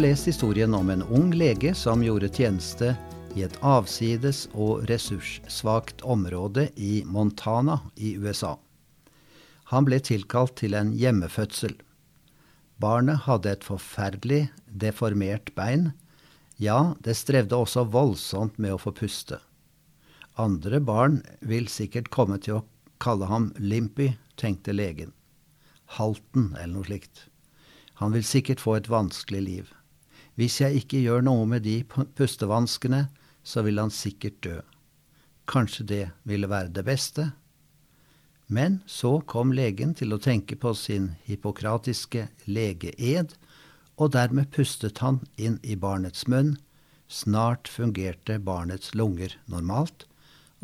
Har lest historien om en ung lege som gjorde tjeneste i et avsides og ressurssvakt område i Montana i USA. Han ble tilkalt til en hjemmefødsel. Barnet hadde et forferdelig deformert bein. Ja, det strevde også voldsomt med å få puste. Andre barn vil sikkert komme til å kalle ham Limpy, tenkte legen. Halten, eller noe slikt. Han vil sikkert få et vanskelig liv. Hvis jeg ikke gjør noe med de pustevanskene, så vil han sikkert dø. Kanskje det ville være det beste? Men så kom legen til å tenke på sin hippokratiske legeed, og dermed pustet han inn i barnets munn. Snart fungerte barnets lunger normalt,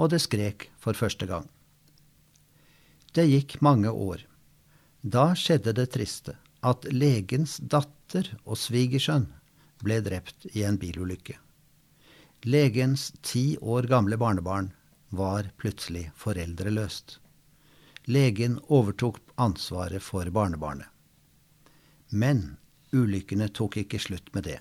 og det skrek for første gang. Det gikk mange år. Da skjedde det triste at legens datter og svigersønn ble drept i en bilulykke. Legens ti år gamle barnebarn var plutselig foreldreløst. Legen overtok ansvaret for barnebarnet. Men ulykkene tok ikke slutt med det.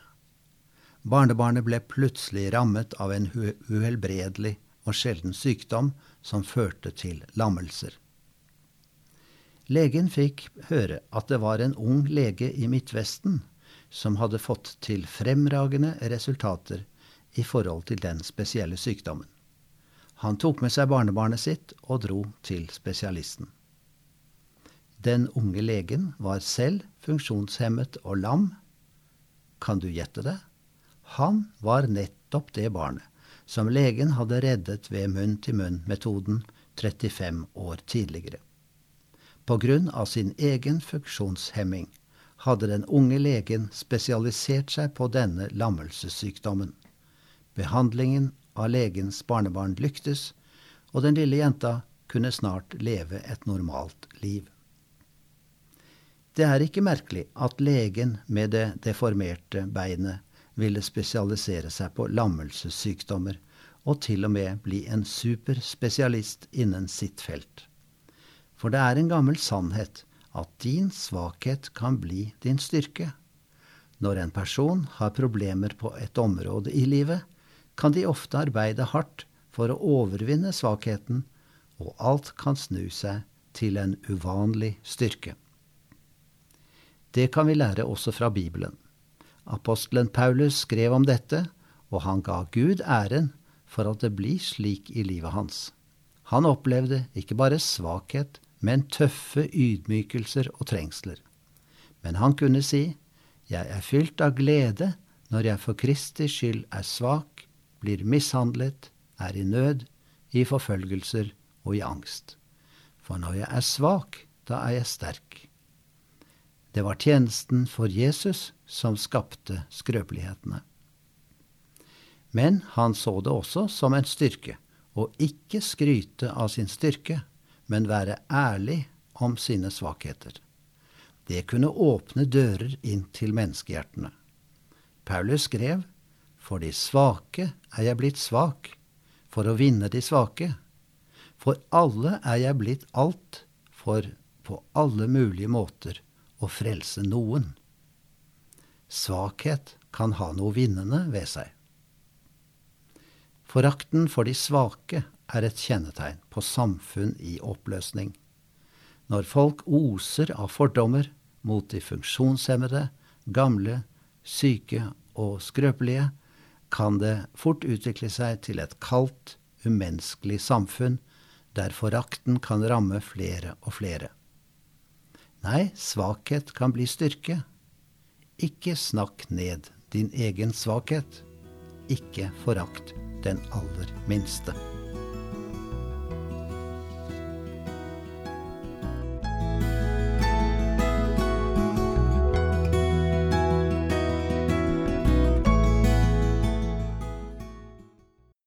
Barnebarnet ble plutselig rammet av en uhelbredelig og sjelden sykdom som førte til lammelser. Legen fikk høre at det var en ung lege i Midtvesten som hadde fått til fremragende resultater i forhold til den spesielle sykdommen. Han tok med seg barnebarnet sitt og dro til spesialisten. Den unge legen var selv funksjonshemmet og lam. Kan du gjette det? Han var nettopp det barnet som legen hadde reddet ved munn-til-munn-metoden 35 år tidligere. På grunn av sin egen funksjonshemming hadde den unge legen spesialisert seg på denne lammelsessykdommen. Behandlingen av legens barnebarn lyktes, og den lille jenta kunne snart leve et normalt liv. Det er ikke merkelig at legen med det deformerte beinet ville spesialisere seg på lammelsessykdommer, og til og med bli en superspesialist innen sitt felt. For det er en gammel sannhet at din svakhet kan bli din styrke. Når en person har problemer på et område i livet, kan de ofte arbeide hardt for å overvinne svakheten, og alt kan snu seg til en uvanlig styrke. Det kan vi lære også fra Bibelen. Apostelen Paulus skrev om dette, og han ga Gud æren for at det blir slik i livet hans. Han opplevde ikke bare svakhet, men tøffe ydmykelser og trengsler. Men han kunne si, Jeg er fylt av glede når jeg for Kristi skyld er svak, blir mishandlet, er i nød, i forfølgelser og i angst. For når jeg er svak, da er jeg sterk. Det var tjenesten for Jesus som skapte skrøpelighetene. Men han så det også som en styrke, å ikke skryte av sin styrke, men være ærlig om sine svakheter. Det kunne åpne dører inn til menneskehjertene. Paulus skrev, For de svake er jeg blitt svak, for å vinne de svake. For alle er jeg blitt alt, for på alle mulige måter å frelse noen. Svakhet kan ha noe vinnende ved seg. Forakten for de svake er et kjennetegn på samfunn i oppløsning. Når folk oser av fordommer mot de funksjonshemmede, gamle, syke og skrøpelige, kan det fort utvikle seg til et kaldt, umenneskelig samfunn der forakten kan ramme flere og flere. Nei, svakhet kan bli styrke. Ikke snakk ned din egen svakhet. Ikke forakt den aller minste.